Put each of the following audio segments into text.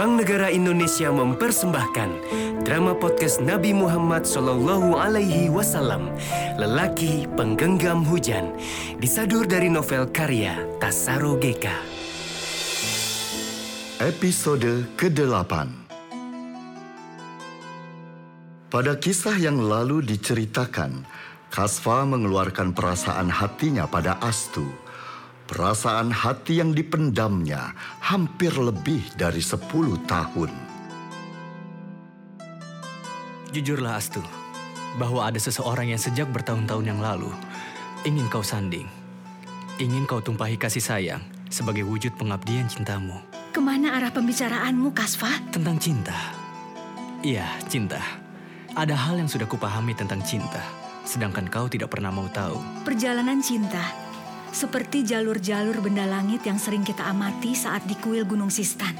Bank Negara Indonesia mempersembahkan drama podcast Nabi Muhammad Sallallahu Alaihi Wasallam, Lelaki Penggenggam Hujan, disadur dari novel karya Tasaro Geka. Episode ke-8 Pada kisah yang lalu diceritakan, Kasfa mengeluarkan perasaan hatinya pada Astu Perasaan hati yang dipendamnya hampir lebih dari sepuluh tahun. Jujurlah Astu, bahwa ada seseorang yang sejak bertahun-tahun yang lalu ingin kau sanding. Ingin kau tumpahi kasih sayang sebagai wujud pengabdian cintamu. Ke mana arah pembicaraanmu, Kasfa? Tentang cinta. Iya, cinta. Ada hal yang sudah kupahami tentang cinta, sedangkan kau tidak pernah mau tahu. Perjalanan cinta seperti jalur-jalur benda langit yang sering kita amati saat di kuil Gunung Sistan.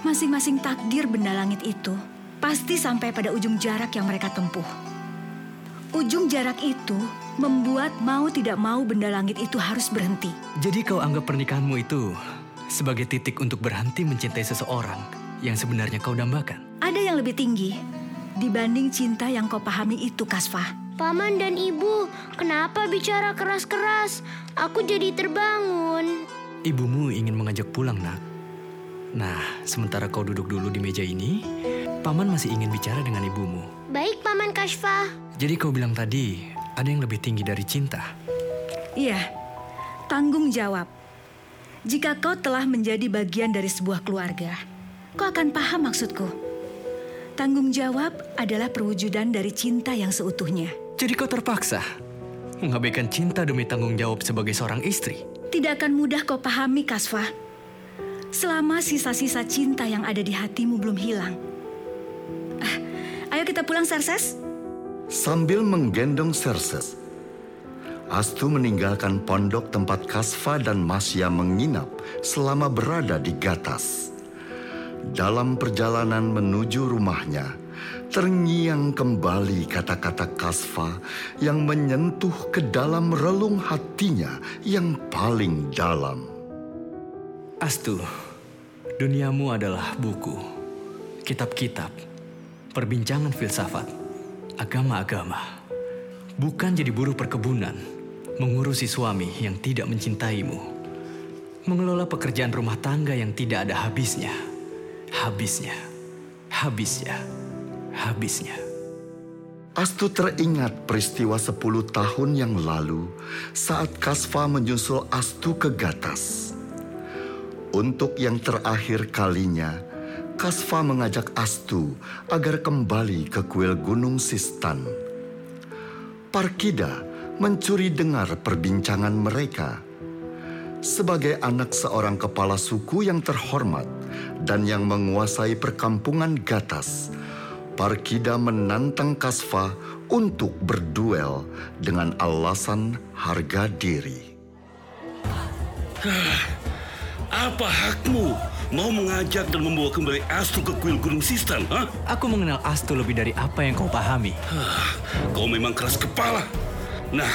Masing-masing takdir benda langit itu pasti sampai pada ujung jarak yang mereka tempuh. Ujung jarak itu membuat mau tidak mau benda langit itu harus berhenti. Jadi kau anggap pernikahanmu itu sebagai titik untuk berhenti mencintai seseorang yang sebenarnya kau dambakan? Ada yang lebih tinggi dibanding cinta yang kau pahami itu, Kasfah. Paman dan ibu, kenapa bicara keras-keras? Aku jadi terbangun. Ibumu ingin mengajak pulang, nak. Nah, sementara kau duduk dulu di meja ini, Paman masih ingin bicara dengan ibumu. Baik, Paman Kashfa. Jadi kau bilang tadi, ada yang lebih tinggi dari cinta? Iya, tanggung jawab. Jika kau telah menjadi bagian dari sebuah keluarga, kau akan paham maksudku. Tanggung jawab adalah perwujudan dari cinta yang seutuhnya. Jadi kau terpaksa mengabaikan cinta demi tanggung jawab sebagai seorang istri? Tidak akan mudah kau pahami, Kasfa. Selama sisa-sisa cinta yang ada di hatimu belum hilang. Ah, ayo kita pulang, Serses. Sambil menggendong Serses, Astu meninggalkan pondok tempat Kasfa dan Masya menginap selama berada di Gatas. Dalam perjalanan menuju rumahnya, Terngiang kembali kata-kata Kasfa yang menyentuh ke dalam relung hatinya yang paling dalam. Astu, duniamu adalah buku, kitab-kitab, perbincangan filsafat, agama-agama. Bukan jadi buruh perkebunan, mengurusi suami yang tidak mencintaimu, mengelola pekerjaan rumah tangga yang tidak ada habisnya, habisnya, habisnya habisnya. Astu teringat peristiwa sepuluh tahun yang lalu saat Kasfa menyusul Astu ke Gatas. Untuk yang terakhir kalinya, Kasfa mengajak Astu agar kembali ke kuil Gunung Sistan. Parkida mencuri dengar perbincangan mereka. Sebagai anak seorang kepala suku yang terhormat dan yang menguasai perkampungan Gatas, Parkida menantang Kasfa untuk berduel dengan alasan harga diri. Apa hakmu mau mengajak dan membawa kembali Astu ke kuil Gunung Sistan? Ha? Aku mengenal Astu lebih dari apa yang kau pahami. Kau memang keras kepala. Nah,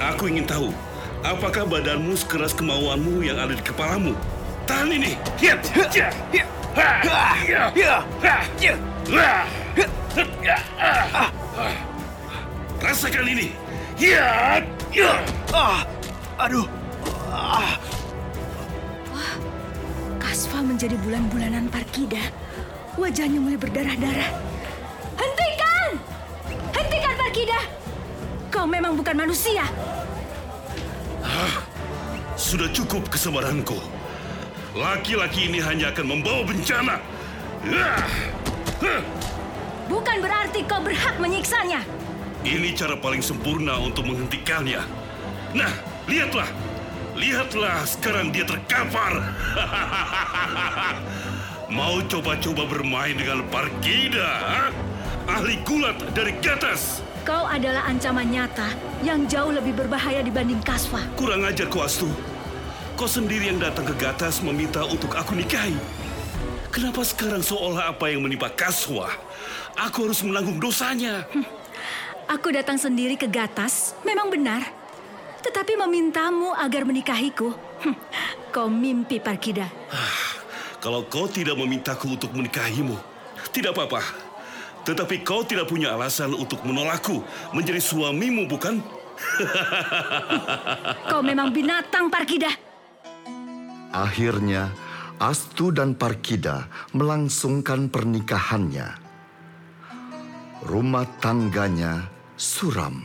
aku ingin tahu, apakah badanmu sekeras kemauanmu yang ada di kepalamu? Tahan ini. Hiat. Ya. Ya. Ha. Ya. Ya. Ha. Ya. Rasakan ini. Ya, ya. Ah, aduh. Ah. Wah, Kasfa menjadi bulan-bulanan Parkida. Wajahnya mulai berdarah-darah. Hentikan! Hentikan Parkida! Kau memang bukan manusia. Ah, sudah cukup kesabaranku. Laki-laki ini hanya akan membawa bencana. Ah. Bukan berarti kau berhak menyiksanya. Ini cara paling sempurna untuk menghentikannya. Nah, lihatlah. Lihatlah sekarang dia terkapar. Mau coba-coba bermain dengan Parkida? Ahli gulat dari Gatas. Kau adalah ancaman nyata yang jauh lebih berbahaya dibanding Kasfa. Kurang ajar kau Astu. Kau sendiri yang datang ke Gatas meminta untuk aku nikahi. Kenapa sekarang seolah apa yang menimpa Kaswa? Aku harus menanggung dosanya. Hm. Aku datang sendiri ke Gatas, memang benar. Tetapi memintamu agar menikahiku. Hm. Kau mimpi, Parkida. Kalau kau tidak memintaku untuk menikahimu, tidak apa-apa. Tetapi kau tidak punya alasan untuk menolakku menjadi suamimu, bukan? Kau memang binatang, Parkida. Akhirnya, Astu dan Parkida melangsungkan pernikahannya. Rumah tangganya suram.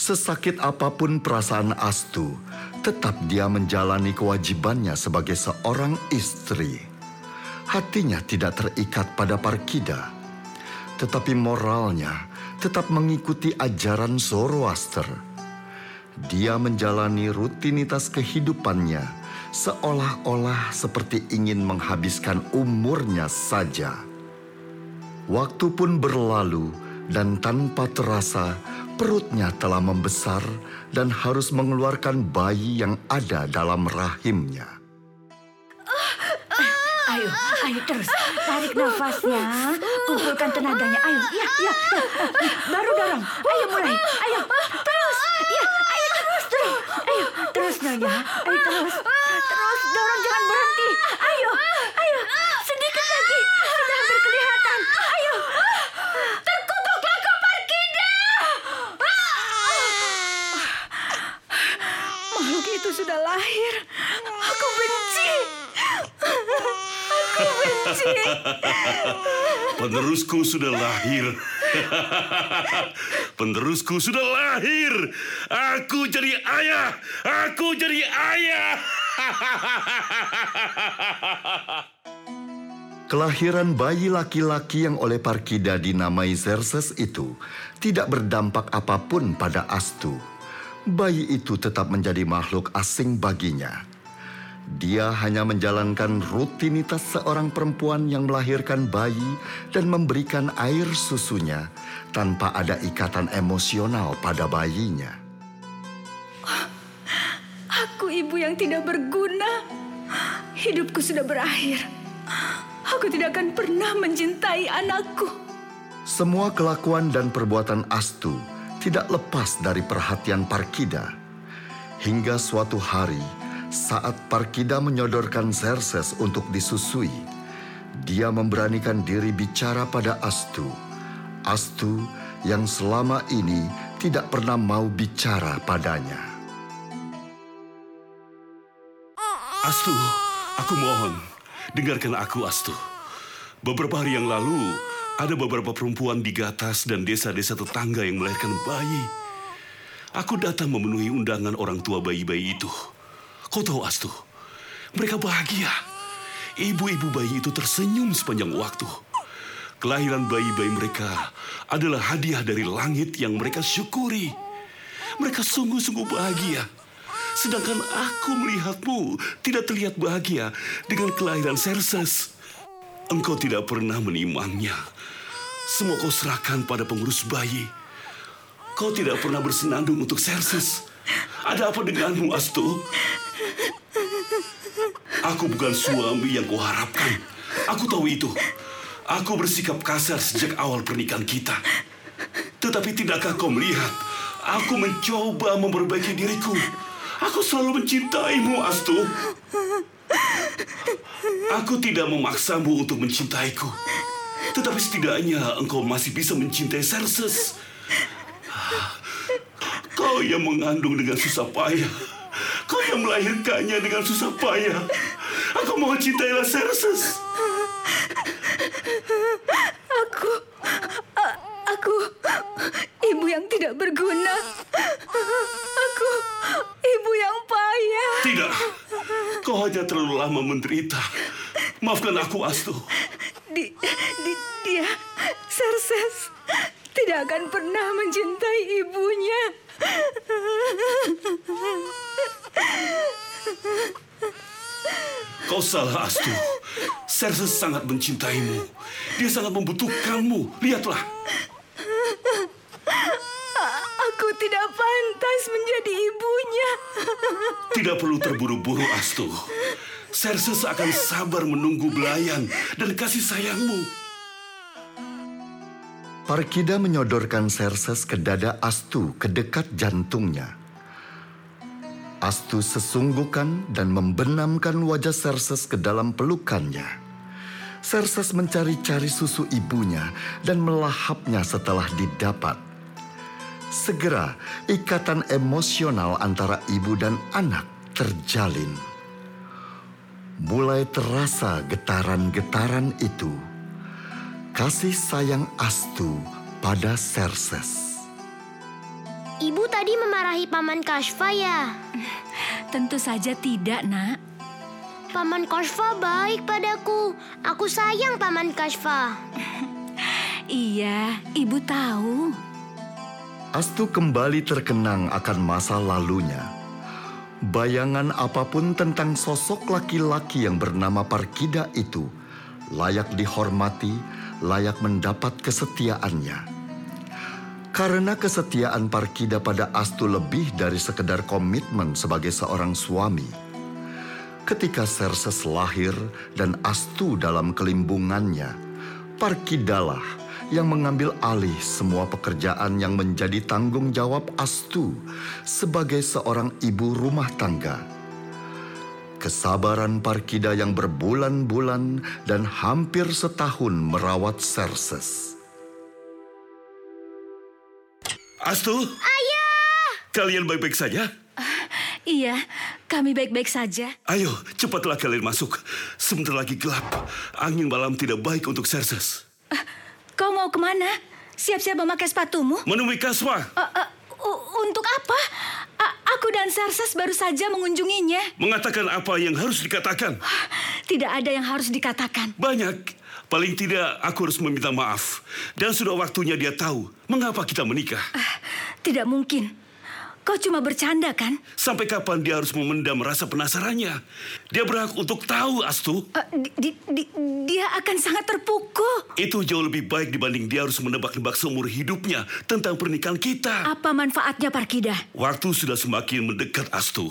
Sesakit apa pun perasaan Astu, tetap dia menjalani kewajibannya sebagai seorang istri. Hatinya tidak terikat pada Parkida, tetapi moralnya tetap mengikuti ajaran Zoroaster. Dia menjalani rutinitas kehidupannya seolah-olah seperti ingin menghabiskan umurnya saja. Waktu pun berlalu dan tanpa terasa perutnya telah membesar dan harus mengeluarkan bayi yang ada dalam rahimnya. Ayo, ayo terus. Tarik nafasnya. Kumpulkan tenaganya. Ayo, ya, ya. Baru dorong. Ayo mulai. Ayo, terus. Ya, ayo terus, terus. Ayo, terus Nyonya. Ayo terus. Terus dorong, jangan berhenti. Ayo, ayo. Sedikit lagi. Sudah hampir kelihatan. Ayo. Terkutuklah kau Parkida. Makhluk itu sudah lahir. Aku benci. Aku benci. Penerusku sudah lahir. Penerusku sudah lahir. Aku jadi ayah. Aku jadi ayah. Kelahiran bayi laki-laki yang oleh Parkida dinamai Xerxes itu tidak berdampak apa pun pada Astu. Bayi itu tetap menjadi makhluk asing baginya. Dia hanya menjalankan rutinitas seorang perempuan yang melahirkan bayi dan memberikan air susunya tanpa ada ikatan emosional pada bayinya. Aku ibu yang tidak berguna. Hidupku sudah berakhir. Aku tidak akan pernah mencintai anakku. Semua kelakuan dan perbuatan Astu tidak lepas dari perhatian Parkida. Hingga suatu hari, saat Parkida menyodorkan Xerxes untuk disusui, dia memberanikan diri bicara pada Astu. Astu yang selama ini tidak pernah mau bicara padanya. Astu, aku mohon, dengarkan aku Astu. Beberapa hari yang lalu, ada beberapa perempuan di Gatas dan desa-desa tetangga yang melahirkan bayi. Aku datang memenuhi undangan orang tua bayi-bayi itu. Kau tahu Astu, mereka bahagia. Ibu-ibu bayi itu tersenyum sepanjang waktu. Kelahiran bayi-bayi mereka adalah hadiah dari langit yang mereka syukuri. Mereka sungguh-sungguh bahagia. Sedangkan aku melihatmu tidak terlihat bahagia dengan kelahiran Xerxes. Engkau tidak pernah menimangnya. Semua kau serahkan pada pengurus bayi. Kau tidak pernah bersenandung untuk Xerxes. Ada apa denganmu, Astu? Aku bukan suami yang kau harapkan. Aku tahu itu. Aku bersikap kasar sejak awal pernikahan kita. Tetapi tidakkah kau melihat? Aku mencoba memperbaiki diriku. Aku selalu mencintaimu, Astu. Aku tidak memaksamu untuk mencintaiku. Tetapi setidaknya engkau masih bisa mencintai Xerxes. Kau yang mengandung dengan susah payah. Kau yang melahirkannya dengan susah payah. Aku mohon cintailah Xerxes. Aku, aku, ibu yang tidak berguna. Aku, ibu yang payah. Tidak. Kau hanya terlalu lama menderita. Maafkan aku, Astu. Di, di, dia, Xerxes, tidak akan pernah mencintai ibunya. Kau salah, Astu. Xerxes sangat mencintaimu. Dia sangat membutuhkanmu. Lihatlah. Aku tidak pantas menjadi ibunya. Tidak perlu terburu-buru, Astu. Xerxes akan sabar menunggu belayan dan kasih sayangmu. Parkida menyodorkan Xerxes ke dada Astu ke dekat jantungnya. Astu sesungguhkan dan membenamkan wajah Serses ke dalam pelukannya. Serses mencari-cari susu ibunya dan melahapnya setelah didapat. Segera ikatan emosional antara ibu dan anak terjalin. Mulai terasa getaran-getaran itu. Kasih sayang Astu pada Serses. Ibu tadi memarahi Paman Kashfa ya? Tentu saja tidak, nak. Paman Kashfa baik padaku. Aku sayang Paman Kashfa. Iya, ibu tahu. Astu kembali terkenang akan masa lalunya. Bayangan apa pun tentang sosok laki-laki yang bernama Parkida itu layak dihormati, layak mendapat kesetiaannya. Karena kesetiaan Parkida pada Astu lebih dari sekedar komitmen sebagai seorang suami. Ketika Serses lahir dan Astu dalam kelimbungannya, Parkidalah yang mengambil alih semua pekerjaan yang menjadi tanggung jawab Astu sebagai seorang ibu rumah tangga. Kesabaran Parkida yang berbulan-bulan dan hampir setahun merawat Serses. Astu? Ayah! Kalian baik-baik saja? Iya, kami baik-baik saja. Ayo, cepatlah kalian masuk. Sebentar lagi gelap. Angin malam tidak baik untuk Serses. Kau mau ke mana? Siap-siap memakai sepatumu? Menemui Kaswa. Eh, eh, u- untuk apa? A- aku dan Serses baru saja mengunjunginya. Mengatakan apa yang harus dikatakan. Tidak ada yang harus dikatakan. Banyak. Paling tidak aku harus meminta maaf. Dan sudah waktunya dia tahu mengapa kita menikah. Tidak mungkin. Kau cuma bercanda kan? Sampai kapan dia harus memendam rasa penasarannya? Dia berhak untuk tahu, Astu. Eh, di- di- di- dia akan sangat terpukul. Itu jauh lebih baik dibanding dia harus menebak-nebak seumur hidupnya tentang pernikahan kita. Apa manfaatnya Parkida? Waktu sudah semakin mendekat, Astu.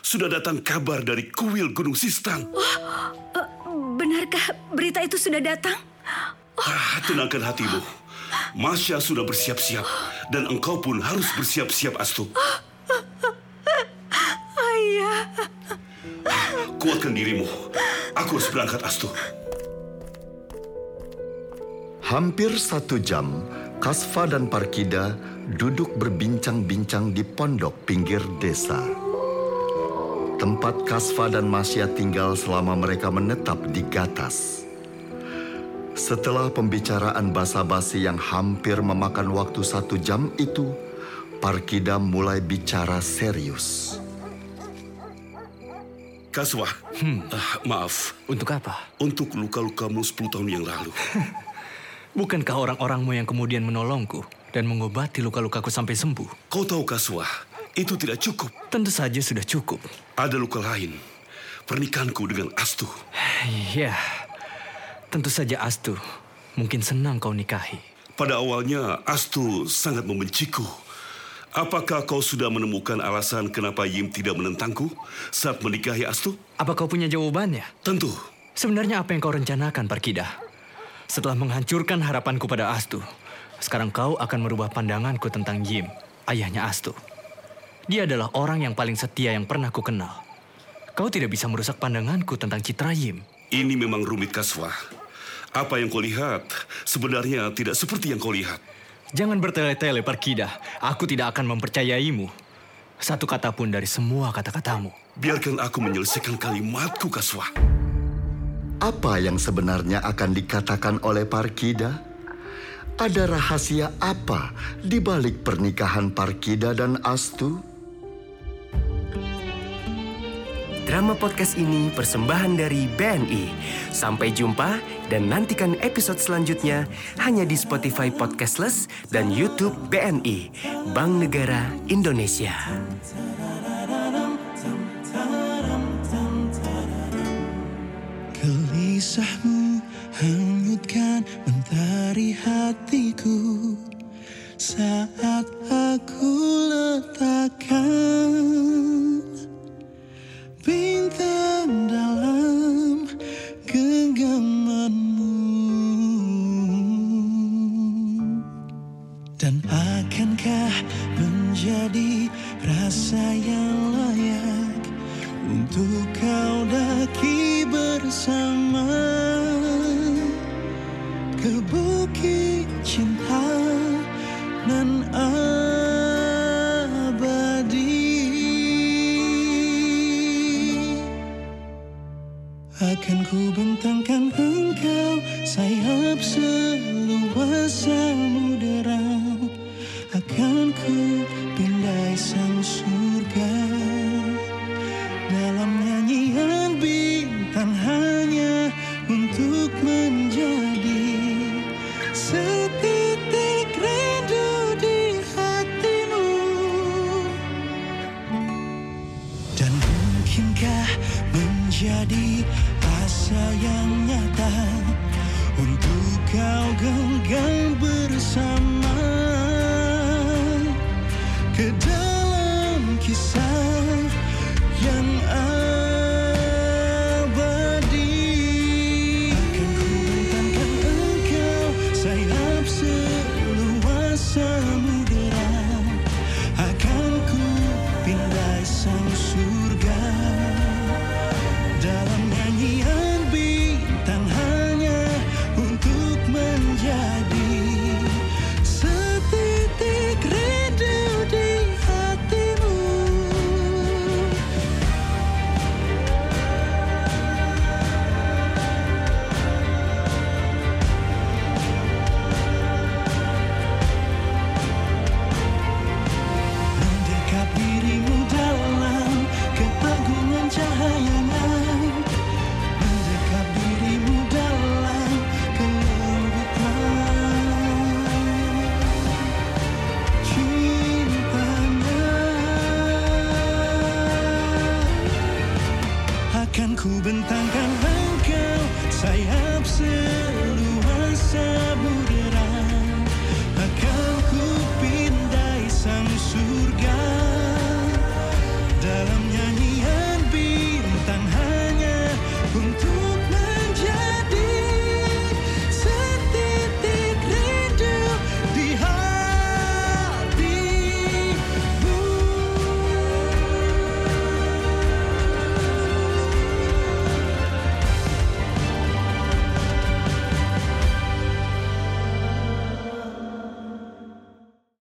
Sudah datang kabar dari kuil Gunung Sistan. Eh, benarkah berita itu sudah datang? Ah, tenangkan hatimu. Masya sudah bersiap-siap. Dan engkau pun harus bersiap-siap, Astu. Ayah. Kuatkan dirimu. Aku harus berangkat, Astu. Hampir satu jam, Kasfa dan Parkida duduk berbincang-bincang di pondok pinggir desa. Tempat Kasfa dan Masya tinggal selama mereka menetap di Gatas. Setelah pembicaraan basa-basi yang hampir memakan waktu satu jam itu, Parkida mulai bicara serius. Kaswa, ah, maaf. Untuk apa? Untuk luka-lukamu 10 tahun yang lalu. Bukankah orang-orangmu yang kemudian menolongku dan mengobati luka-lukaku sampai sembuh? Kau tahu, Kaswa, itu tidak cukup. Tentu saja sudah cukup. Ada luka lain. Pernikahanku dengan Astu. Ya, tentu saja Astu. Mungkin senang kau nikahi. Pada awalnya, Astu sangat membenciku. Apakah kau sudah menemukan alasan kenapa Yim tidak menentangku saat menikahi Astu? Apa kau punya jawabannya? Tentu. Sebenarnya apa yang kau rencanakan, Parkida? Setelah menghancurkan harapanku pada Astu, sekarang kau akan merubah pandanganku tentang Yim, ayahnya Astu. Dia adalah orang yang paling setia yang pernah ku kenal. Kau tidak bisa merusak pandanganku tentang citra Yim. Ini memang rumit, Kaswa. Apa yang kau lihat sebenarnya tidak seperti yang kau lihat. Jangan bertele-tele, Parkida. Aku tidak akan mempercayaimu. Satu kata pun dari semua kata-katamu. Biarkan aku menyelesaikan kalimatku, Kaswa. Apa yang sebenarnya akan dikatakan oleh Parkida? Ada rahasia apa di balik pernikahan Parkida dan Astu? Drama podcast ini persembahan dari BNI. Sampai jumpa dan nantikan episode selanjutnya hanya di Spotify Podcastless dan YouTube BNI, Bank Negara Indonesia. Gelisahmu hanyutkan mentari hatiku Saat aku letakkan menjadi rasa yang layak untuk